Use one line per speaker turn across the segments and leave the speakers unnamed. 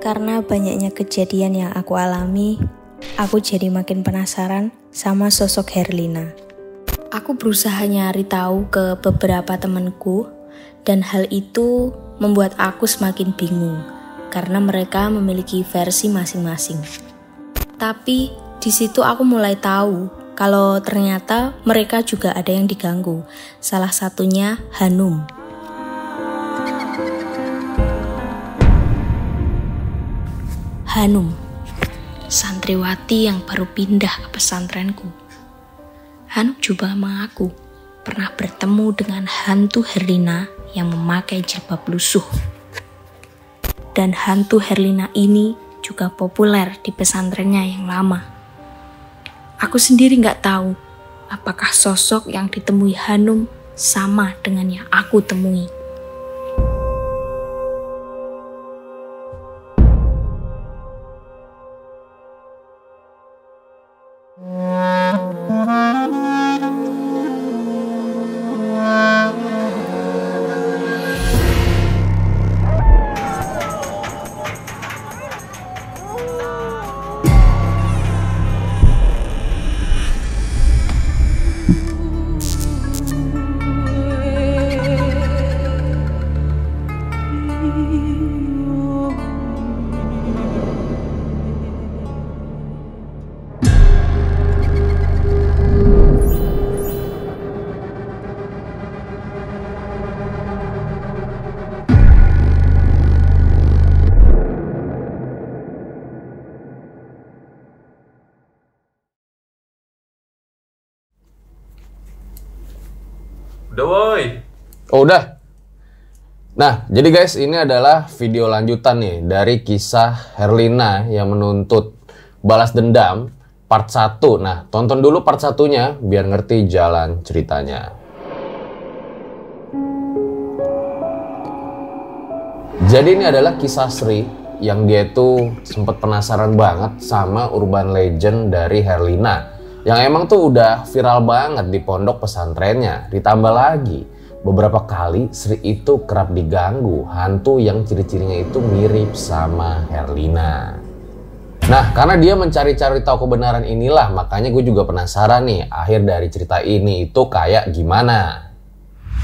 Karena banyaknya kejadian yang aku alami, aku jadi makin penasaran sama sosok Herlina. Aku berusaha nyari tahu ke beberapa temanku dan hal itu membuat aku semakin bingung karena mereka memiliki versi masing-masing. Tapi di situ aku mulai tahu kalau ternyata mereka juga ada yang diganggu. Salah satunya Hanum. Hanum, santriwati yang baru pindah ke pesantrenku. Hanum juga mengaku pernah bertemu dengan hantu Herlina yang memakai jilbab lusuh. Dan hantu Herlina ini juga populer di pesantrennya yang lama. Aku sendiri nggak tahu apakah sosok yang ditemui Hanum sama dengan yang aku temui.
Udah woi.
Oh udah. Nah, jadi guys, ini adalah video lanjutan nih dari kisah Herlina yang menuntut balas dendam part 1. Nah, tonton dulu part satunya biar ngerti jalan ceritanya. Jadi ini adalah kisah Sri yang dia tuh sempat penasaran banget sama urban legend dari Herlina yang emang tuh udah viral banget di pondok pesantrennya. Ditambah lagi, beberapa kali Sri itu kerap diganggu hantu yang ciri-cirinya itu mirip sama Herlina. Nah, karena dia mencari-cari tahu kebenaran inilah, makanya gue juga penasaran nih, akhir dari cerita ini itu kayak gimana.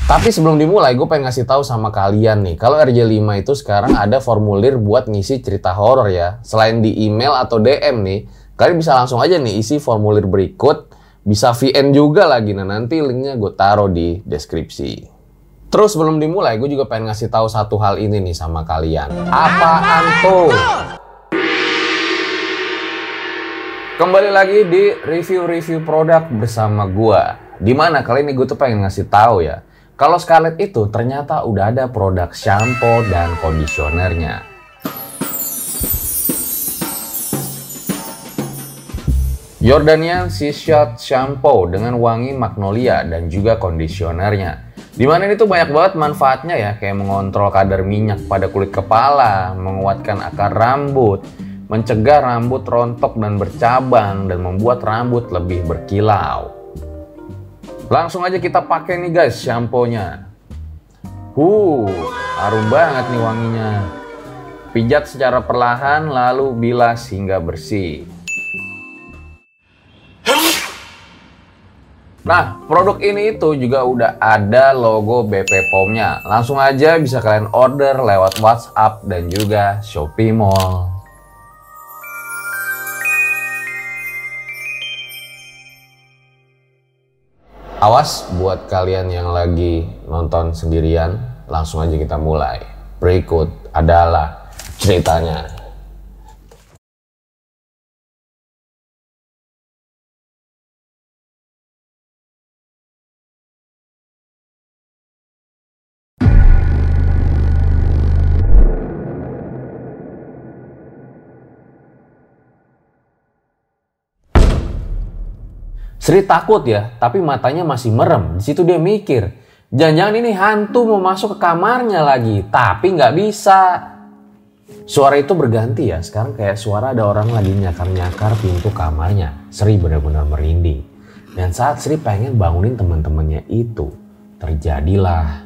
Tapi sebelum dimulai, gue pengen ngasih tahu sama kalian nih, kalau RJ5 itu sekarang ada formulir buat ngisi cerita horor ya. Selain di email atau DM nih, kalian bisa langsung aja nih isi formulir berikut, bisa VN juga lagi. Nah, nanti linknya gue taruh di deskripsi. Terus sebelum dimulai, gue juga pengen ngasih tahu satu hal ini nih sama kalian. Apaan tuh? Kembali lagi di review-review produk bersama gua. Di mana kali ini gue tuh pengen ngasih tahu ya. Kalau Scarlett itu ternyata udah ada produk shampoo dan kondisionernya. Jordanian Sea Shot Shampoo dengan wangi magnolia dan juga kondisionernya. Di mana ini tuh banyak banget manfaatnya ya, kayak mengontrol kadar minyak pada kulit kepala, menguatkan akar rambut, mencegah rambut rontok dan bercabang, dan membuat rambut lebih berkilau. Langsung aja kita pakai nih guys shampoo-nya. Uh, harum banget nih wanginya. Pijat secara perlahan lalu bilas hingga bersih. Nah, produk ini itu juga udah ada logo BP POM-nya. Langsung aja bisa kalian order lewat WhatsApp dan juga Shopee Mall. Awas buat kalian yang lagi nonton sendirian, langsung aja kita mulai. Berikut adalah ceritanya. Sri takut ya, tapi matanya masih merem. Di situ dia mikir, jangan-jangan ini hantu mau masuk ke kamarnya lagi, tapi nggak bisa. Suara itu berganti ya, sekarang kayak suara ada orang lagi nyakar-nyakar pintu kamarnya. Sri benar-benar merinding. Dan saat Sri pengen bangunin teman-temannya itu, terjadilah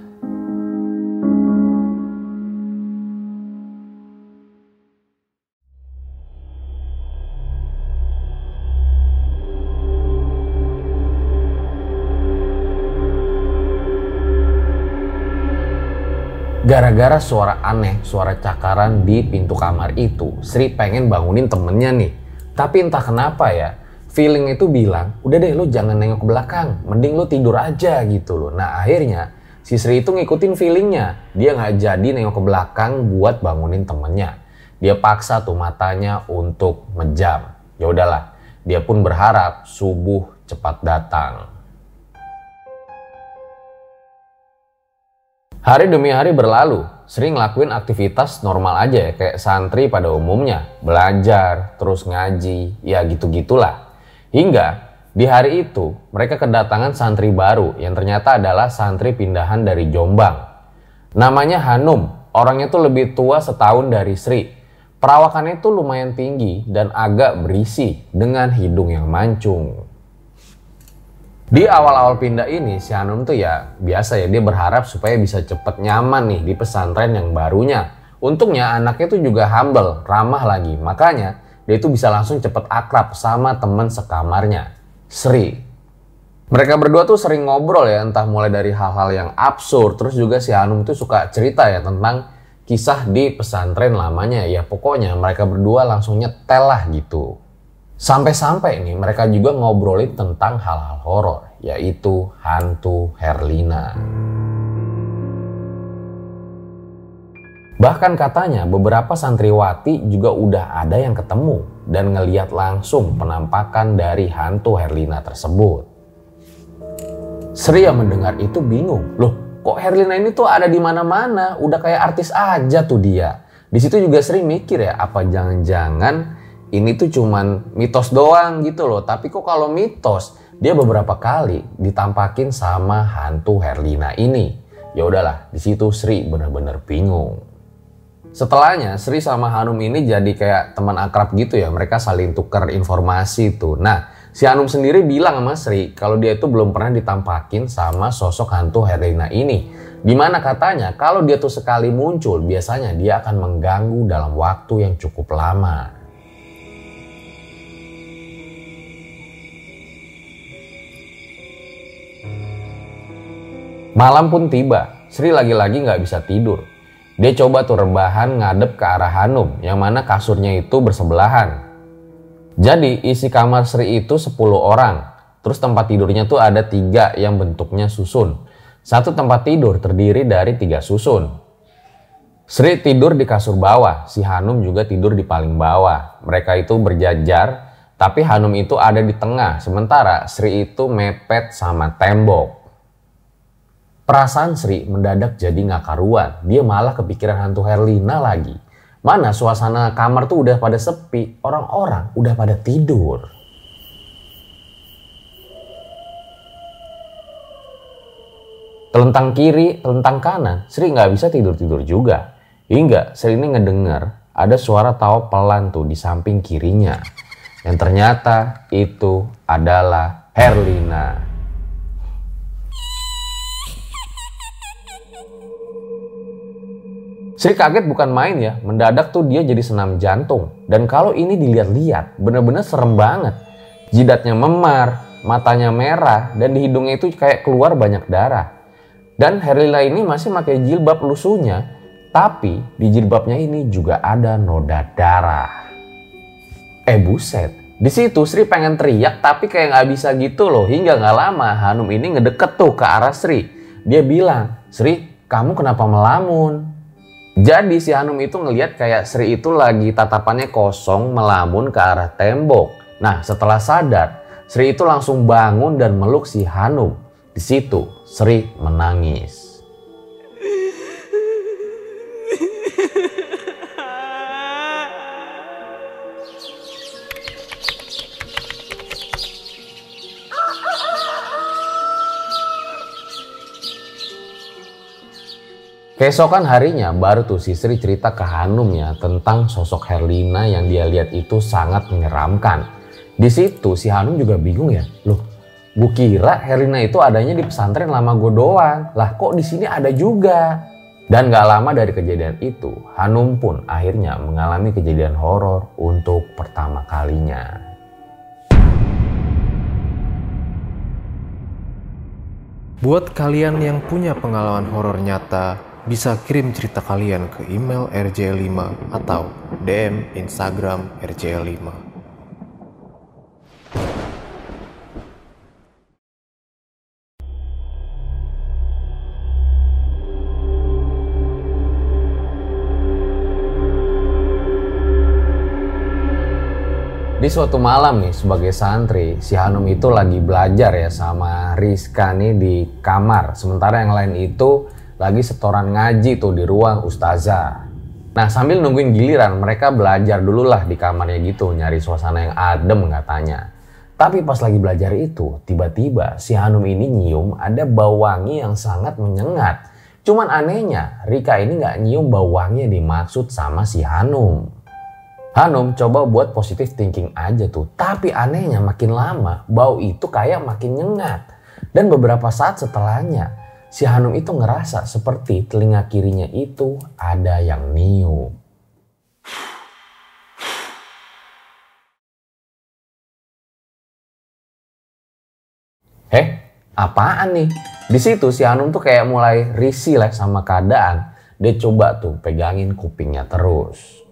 Gara-gara suara aneh, suara cakaran di pintu kamar itu, Sri pengen bangunin temennya nih. Tapi entah kenapa ya, feeling itu bilang, udah deh lo jangan nengok ke belakang, mending lo tidur aja gitu loh. Nah akhirnya si Sri itu ngikutin feelingnya, dia nggak jadi nengok ke belakang buat bangunin temennya. Dia paksa tuh matanya untuk menjam. Ya udahlah, dia pun berharap subuh cepat datang. Hari demi hari berlalu, sering ngelakuin aktivitas normal aja ya, kayak santri pada umumnya. Belajar, terus ngaji, ya gitu-gitulah. Hingga di hari itu, mereka kedatangan santri baru yang ternyata adalah santri pindahan dari Jombang. Namanya Hanum, orangnya tuh lebih tua setahun dari Sri. Perawakannya tuh lumayan tinggi dan agak berisi dengan hidung yang mancung. Di awal-awal pindah ini, si Hanum tuh ya biasa ya, dia berharap supaya bisa cepet nyaman nih di pesantren yang barunya. Untungnya anaknya tuh juga humble, ramah lagi. Makanya dia itu bisa langsung cepet akrab sama temen sekamarnya, Sri. Mereka berdua tuh sering ngobrol ya, entah mulai dari hal-hal yang absurd, terus juga si Hanum tuh suka cerita ya tentang kisah di pesantren lamanya. Ya pokoknya mereka berdua langsung nyetel lah gitu. Sampai-sampai nih mereka juga ngobrolin tentang hal-hal horor, yaitu hantu Herlina. Bahkan katanya beberapa santriwati juga udah ada yang ketemu dan ngeliat langsung penampakan dari hantu Herlina tersebut. Sri yang mendengar itu bingung, loh kok Herlina ini tuh ada di mana-mana, udah kayak artis aja tuh dia. Di situ juga Sri mikir ya, apa jangan-jangan ini tuh cuman mitos doang gitu loh. Tapi kok kalau mitos dia beberapa kali ditampakin sama hantu Herlina ini. Ya udahlah, di situ Sri bener-bener bingung. Setelahnya Sri sama Hanum ini jadi kayak teman akrab gitu ya. Mereka saling tukar informasi tuh. Nah, si Hanum sendiri bilang sama Sri kalau dia itu belum pernah ditampakin sama sosok hantu Herlina ini. Di mana katanya kalau dia tuh sekali muncul biasanya dia akan mengganggu dalam waktu yang cukup lama. Malam pun tiba, Sri lagi-lagi nggak bisa tidur. Dia coba tuh rebahan ngadep ke arah Hanum, yang mana kasurnya itu bersebelahan. Jadi isi kamar Sri itu 10 orang. Terus tempat tidurnya tuh ada tiga yang bentuknya susun. Satu tempat tidur terdiri dari tiga susun. Sri tidur di kasur bawah, si Hanum juga tidur di paling bawah. Mereka itu berjajar, tapi Hanum itu ada di tengah, sementara Sri itu mepet sama tembok. Perasaan Sri mendadak jadi nggak karuan. Dia malah kepikiran hantu Herlina lagi. Mana suasana kamar tuh udah pada sepi, orang-orang udah pada tidur. Telentang kiri, telentang kanan, Sri nggak bisa tidur-tidur juga. Hingga Sri ini ngedengar ada suara tawa pelan tuh di samping kirinya. Yang ternyata itu adalah Herlina. Sri kaget bukan main ya, mendadak tuh dia jadi senam jantung. Dan kalau ini dilihat-lihat, bener-bener serem banget. Jidatnya memar, matanya merah, dan di hidungnya itu kayak keluar banyak darah. Dan Herlila ini masih pakai jilbab lusuhnya, tapi di jilbabnya ini juga ada noda darah. Eh buset, di situ Sri pengen teriak tapi kayak nggak bisa gitu loh. Hingga nggak lama Hanum ini ngedeket tuh ke arah Sri. Dia bilang, Sri kamu kenapa melamun? Jadi si Hanum itu ngelihat kayak Sri itu lagi tatapannya kosong melamun ke arah tembok. Nah setelah sadar, Sri itu langsung bangun dan meluk si Hanum. Di situ Sri menangis. Keesokan harinya baru tuh si Sri cerita ke Hanum ya tentang sosok Herlina yang dia lihat itu sangat menyeramkan. Di situ si Hanum juga bingung ya, loh, gue kira Herlina itu adanya di pesantren lama gue doang, lah kok di sini ada juga. Dan gak lama dari kejadian itu, Hanum pun akhirnya mengalami kejadian horor untuk pertama kalinya.
Buat kalian yang punya pengalaman horor nyata, bisa kirim cerita kalian ke email rj5 atau DM Instagram rj5.
Di suatu malam nih sebagai santri, si Hanum itu lagi belajar ya sama Rizka nih di kamar. Sementara yang lain itu lagi setoran ngaji tuh di ruang ustazah. Nah sambil nungguin giliran mereka belajar dulu lah di kamarnya gitu nyari suasana yang adem katanya. Tapi pas lagi belajar itu tiba-tiba si Hanum ini nyium ada bau wangi yang sangat menyengat. Cuman anehnya Rika ini nggak nyium bau wangi yang dimaksud sama si Hanum. Hanum coba buat positive thinking aja tuh. Tapi anehnya makin lama bau itu kayak makin nyengat. Dan beberapa saat setelahnya si Hanum itu ngerasa seperti telinga kirinya itu ada yang niup. Heh, apaan nih? Di situ si Hanum tuh kayak mulai risih lah sama keadaan. Dia coba tuh pegangin kupingnya terus.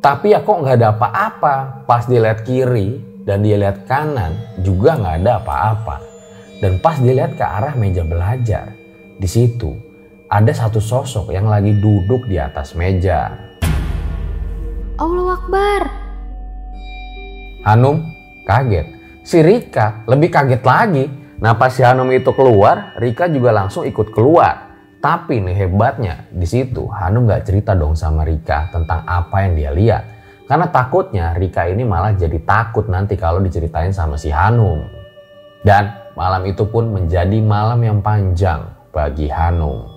Tapi ya kok nggak ada apa-apa. Pas dia lihat kiri dan dia lihat kanan juga nggak ada apa-apa. Dan pas dia lihat ke arah meja belajar, di situ ada satu sosok yang lagi duduk di atas meja.
Allah Akbar.
Hanum kaget. Si Rika lebih kaget lagi. Nah pas si Hanum itu keluar, Rika juga langsung ikut keluar. Tapi nih hebatnya di situ Hanum nggak cerita dong sama Rika tentang apa yang dia lihat. Karena takutnya Rika ini malah jadi takut nanti kalau diceritain sama si Hanum. Dan malam itu pun menjadi malam yang panjang bagi Hanum.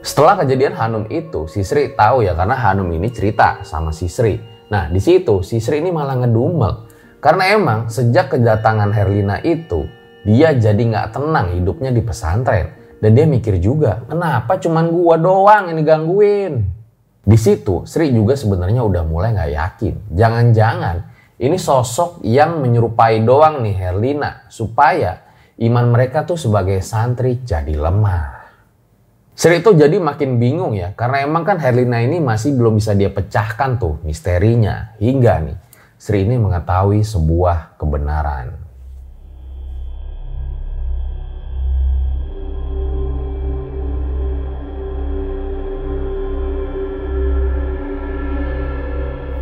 Setelah kejadian Hanum itu, si Sri tahu ya karena Hanum ini cerita sama si Sri. Nah di situ si Sri ini malah ngedumel karena emang sejak kedatangan Herlina itu, dia jadi nggak tenang hidupnya di pesantren. Dan dia mikir juga, kenapa cuman gua doang yang digangguin? Di situ Sri juga sebenarnya udah mulai nggak yakin. Jangan-jangan ini sosok yang menyerupai doang nih Herlina supaya iman mereka tuh sebagai santri jadi lemah. Sri itu jadi makin bingung ya karena emang kan Herlina ini masih belum bisa dia pecahkan tuh misterinya hingga nih Sri ini mengetahui sebuah kebenaran.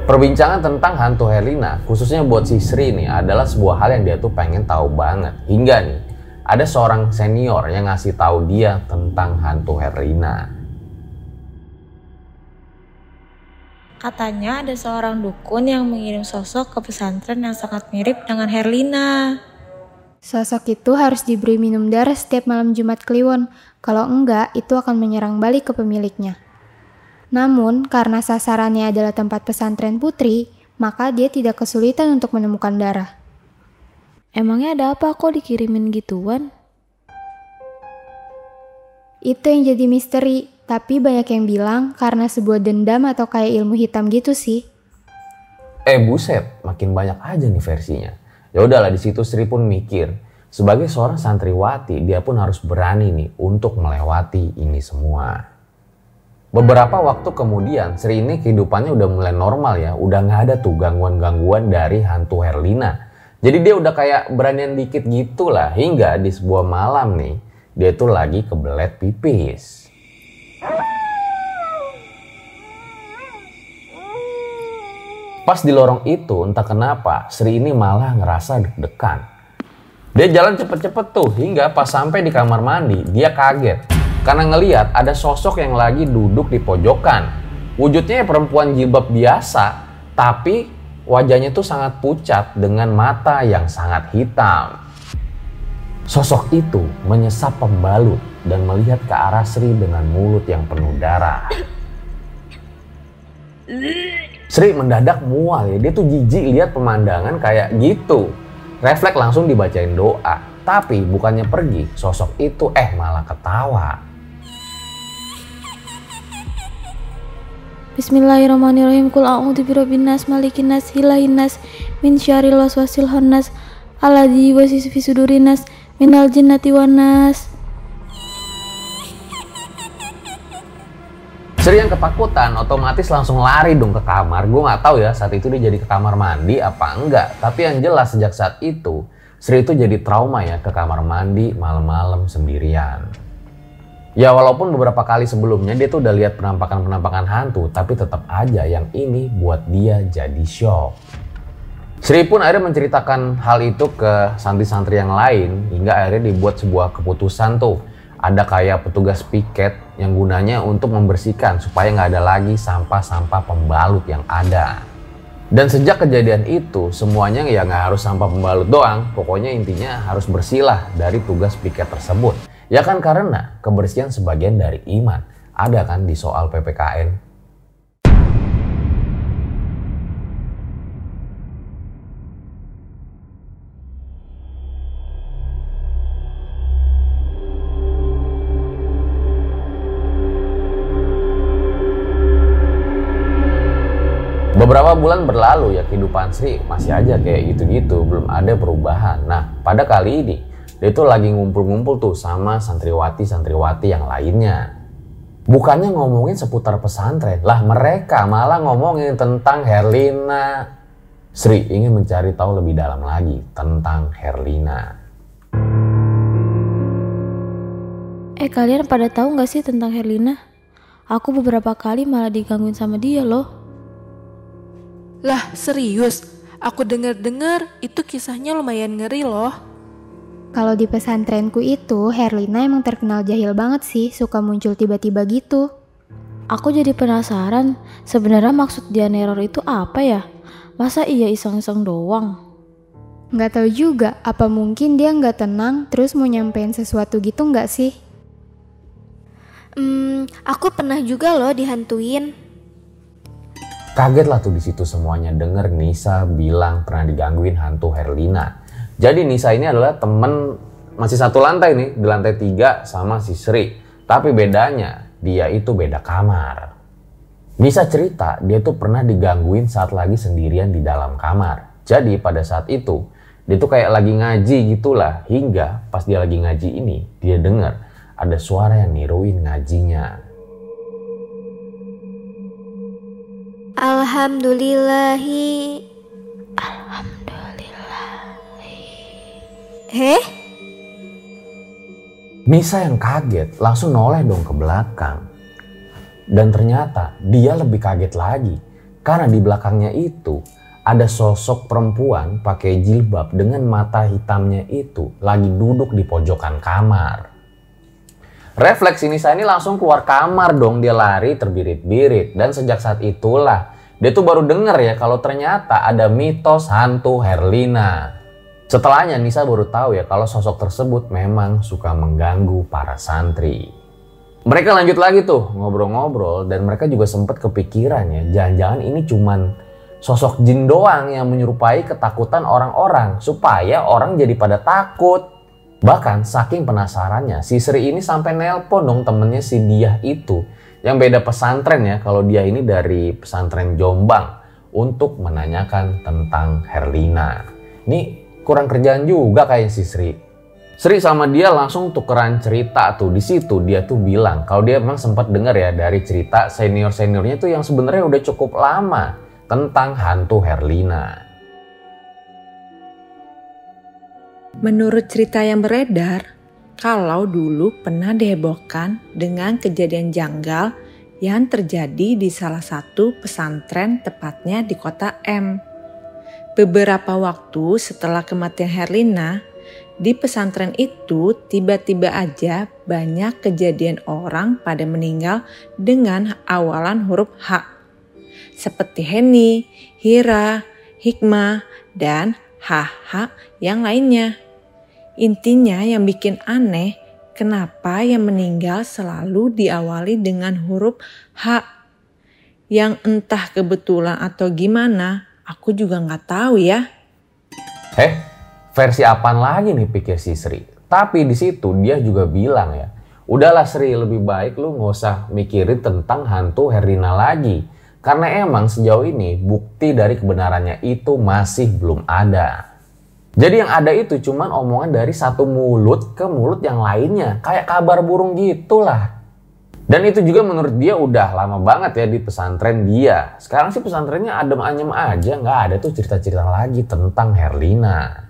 Perbincangan tentang hantu Helena, khususnya buat si Sri ini adalah sebuah hal yang dia tuh pengen tahu banget. Hingga nih, ada seorang senior yang ngasih tahu dia tentang hantu Helena.
Katanya ada seorang dukun yang mengirim sosok ke pesantren yang sangat mirip dengan Herlina.
Sosok itu harus diberi minum darah setiap malam Jumat Kliwon. Kalau enggak, itu akan menyerang balik ke pemiliknya. Namun, karena sasarannya adalah tempat pesantren putri, maka dia tidak kesulitan untuk menemukan darah.
Emangnya ada apa kok dikirimin gituan?
Itu yang jadi misteri. Tapi banyak yang bilang karena sebuah dendam atau kayak ilmu hitam gitu sih.
Eh buset, makin banyak aja nih versinya. Ya udahlah di situ Sri pun mikir, sebagai seorang santriwati dia pun harus berani nih untuk melewati ini semua. Beberapa waktu kemudian Sri ini kehidupannya udah mulai normal ya, udah nggak ada tuh gangguan-gangguan dari hantu Herlina. Jadi dia udah kayak beranian dikit gitu lah, hingga di sebuah malam nih, dia tuh lagi kebelet pipis. Pas di lorong itu, entah kenapa, Sri ini malah ngerasa deg-degan. Dia jalan cepet-cepet tuh, hingga pas sampai di kamar mandi, dia kaget. Karena ngeliat ada sosok yang lagi duduk di pojokan. Wujudnya perempuan jilbab biasa, tapi wajahnya tuh sangat pucat dengan mata yang sangat hitam. Sosok itu menyesap pembalut dan melihat ke arah Sri dengan mulut yang penuh darah. Sri mendadak mual ya, dia tuh jijik lihat pemandangan kayak gitu. Refleks langsung dibacain doa. Tapi bukannya pergi, sosok itu eh malah ketawa.
Bismillahirrahmanirrahim. Kul a'udzu birabbin nas, malikin nas, ilahin nas, min syarril waswasil khannas, alladzi yuwaswisu fi sudurin nas, minal jinnati wan nas.
Sri yang ketakutan otomatis langsung lari dong ke kamar. Gue nggak tahu ya saat itu dia jadi ke kamar mandi apa enggak. Tapi yang jelas sejak saat itu Sri itu jadi trauma ya ke kamar mandi malam-malam sendirian. Ya walaupun beberapa kali sebelumnya dia tuh udah lihat penampakan-penampakan hantu, tapi tetap aja yang ini buat dia jadi shock. Sri pun akhirnya menceritakan hal itu ke santri-santri yang lain hingga akhirnya dibuat sebuah keputusan tuh. Ada kayak petugas piket yang gunanya untuk membersihkan supaya nggak ada lagi sampah-sampah pembalut yang ada. Dan sejak kejadian itu semuanya ya nggak harus sampah pembalut doang, pokoknya intinya harus bersihlah dari tugas piket tersebut. Ya kan karena kebersihan sebagian dari iman. Ada kan di soal PPKN. Beberapa bulan berlalu ya kehidupan Sri masih aja kayak gitu-gitu, belum ada perubahan. Nah, pada kali ini dia tuh lagi ngumpul-ngumpul tuh sama santriwati-santriwati yang lainnya. Bukannya ngomongin seputar pesantren, lah mereka malah ngomongin tentang Herlina. Sri ingin mencari tahu lebih dalam lagi tentang Herlina.
Eh kalian pada tahu nggak sih tentang Herlina? Aku beberapa kali malah digangguin sama dia loh.
Lah serius, aku dengar-dengar itu kisahnya lumayan ngeri loh.
Kalau di pesantrenku itu, Herlina emang terkenal jahil banget sih, suka muncul tiba-tiba gitu.
Aku jadi penasaran, sebenarnya maksud dia neror itu apa ya? Masa iya iseng-iseng doang?
Nggak tahu juga, apa mungkin dia nggak tenang terus mau nyampein sesuatu gitu nggak sih?
Hmm, aku pernah juga loh dihantuin.
Kaget lah tuh di situ semuanya denger Nisa bilang pernah digangguin hantu Herlina. Jadi Nisa ini adalah temen masih satu lantai nih di lantai tiga sama si Sri. Tapi bedanya dia itu beda kamar. Nisa cerita dia tuh pernah digangguin saat lagi sendirian di dalam kamar. Jadi pada saat itu dia tuh kayak lagi ngaji gitulah hingga pas dia lagi ngaji ini dia dengar ada suara yang niruin ngajinya.
Alhamdulillahi Heh?
Nisa yang kaget langsung noleh dong ke belakang. Dan ternyata dia lebih kaget lagi karena di belakangnya itu ada sosok perempuan pakai jilbab dengan mata hitamnya itu lagi duduk di pojokan kamar. Refleks Nisa ini langsung keluar kamar dong dia lari terbirit-birit dan sejak saat itulah dia tuh baru denger ya kalau ternyata ada mitos hantu Herlina. Setelahnya Nisa baru tahu ya kalau sosok tersebut memang suka mengganggu para santri. Mereka lanjut lagi tuh ngobrol-ngobrol dan mereka juga sempat kepikiran ya jangan-jangan ini cuman sosok jin doang yang menyerupai ketakutan orang-orang supaya orang jadi pada takut. Bahkan saking penasarannya si Sri ini sampai nelpon dong temennya si Diah itu yang beda pesantren ya kalau dia ini dari pesantren Jombang untuk menanyakan tentang Herlina. Ini kurang kerjaan juga kayak si Sri. Sri sama dia langsung tukeran cerita tuh di situ dia tuh bilang kalau dia memang sempat dengar ya dari cerita senior seniornya tuh yang sebenarnya udah cukup lama tentang hantu Herlina.
Menurut cerita yang beredar, kalau dulu pernah dihebohkan dengan kejadian janggal yang terjadi di salah satu pesantren tepatnya di kota M Beberapa waktu setelah kematian Herlina, di pesantren itu tiba-tiba aja banyak kejadian orang pada meninggal dengan awalan huruf H. Seperti Heni, Hira, Hikmah, dan HH yang lainnya. Intinya yang bikin aneh, kenapa yang meninggal selalu diawali dengan huruf H. Yang entah kebetulan atau gimana, Aku juga nggak tahu ya.
Eh, versi apaan lagi nih pikir si Sri? Tapi di situ dia juga bilang ya, udahlah Sri lebih baik lu nggak usah mikirin tentang hantu Herina lagi. Karena emang sejauh ini bukti dari kebenarannya itu masih belum ada. Jadi yang ada itu cuman omongan dari satu mulut ke mulut yang lainnya. Kayak kabar burung gitulah. Dan itu juga menurut dia udah lama banget ya di pesantren dia. Sekarang sih pesantrennya adem anyem aja, nggak ada tuh cerita-cerita lagi tentang Herlina.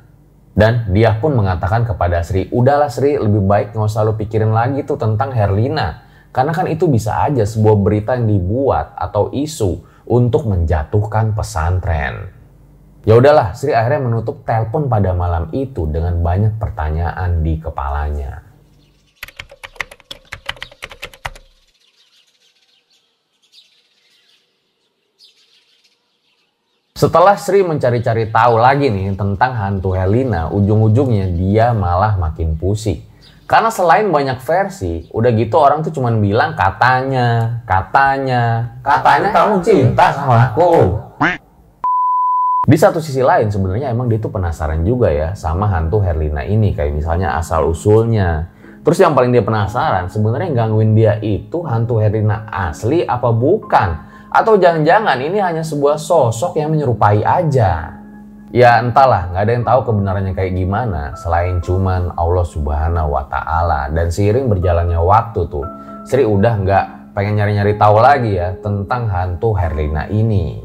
Dan dia pun mengatakan kepada Sri, udahlah Sri lebih baik nggak usah lu pikirin lagi tuh tentang Herlina. Karena kan itu bisa aja sebuah berita yang dibuat atau isu untuk menjatuhkan pesantren. Ya udahlah, Sri akhirnya menutup telepon pada malam itu dengan banyak pertanyaan di kepalanya. Setelah Sri mencari-cari tahu lagi nih tentang hantu Helena, ujung-ujungnya dia malah makin pusing. Karena selain banyak versi, udah gitu orang tuh cuman bilang katanya, katanya, katanya kamu cinta sama aku. Di satu sisi lain sebenarnya emang dia tuh penasaran juga ya sama hantu Herlina ini kayak misalnya asal usulnya. Terus yang paling dia penasaran sebenarnya gangguin dia itu hantu Herlina asli apa bukan? Atau jangan-jangan ini hanya sebuah sosok yang menyerupai aja. Ya entahlah, nggak ada yang tahu kebenarannya kayak gimana selain cuman Allah Subhanahu wa taala dan seiring berjalannya waktu tuh Sri udah nggak pengen nyari-nyari tahu lagi ya tentang hantu Herlina ini.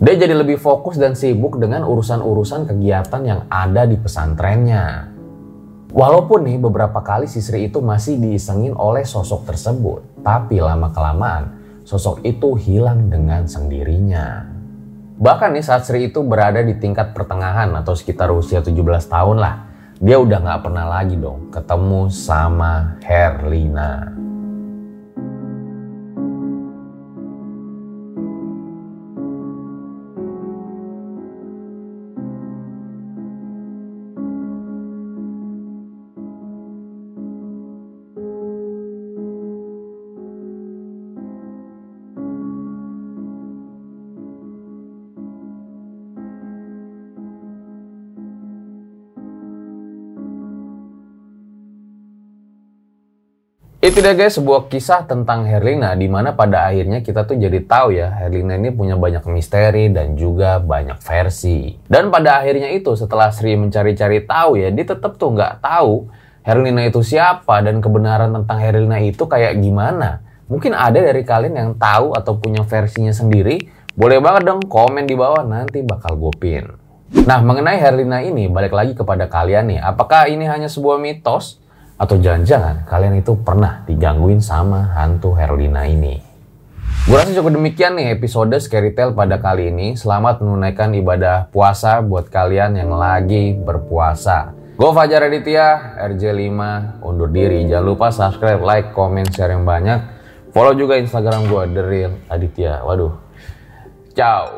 Dia jadi lebih fokus dan sibuk dengan urusan-urusan kegiatan yang ada di pesantrennya. Walaupun nih beberapa kali si Sri itu masih diisengin oleh sosok tersebut, tapi lama-kelamaan sosok itu hilang dengan sendirinya. Bahkan nih saat Sri itu berada di tingkat pertengahan atau sekitar usia 17 tahun lah, dia udah gak pernah lagi dong ketemu sama Herlina. Itu dia guys sebuah kisah tentang Herlina di mana pada akhirnya kita tuh jadi tahu ya Herlina ini punya banyak misteri dan juga banyak versi. Dan pada akhirnya itu setelah Sri mencari-cari tahu ya dia tetap tuh nggak tahu Herlina itu siapa dan kebenaran tentang Herlina itu kayak gimana. Mungkin ada dari kalian yang tahu atau punya versinya sendiri. Boleh banget dong komen di bawah nanti bakal gue pin. Nah mengenai Herlina ini balik lagi kepada kalian nih. Apakah ini hanya sebuah mitos? Atau jangan-jangan kalian itu pernah digangguin sama hantu Herlina ini. Gue rasa cukup demikian nih episode Scary Tale pada kali ini. Selamat menunaikan ibadah puasa buat kalian yang lagi berpuasa. Gue Fajar Aditya, RJ5, undur diri. Jangan lupa subscribe, like, comment, share yang banyak. Follow juga Instagram gue, The Real Aditya. Waduh. Ciao.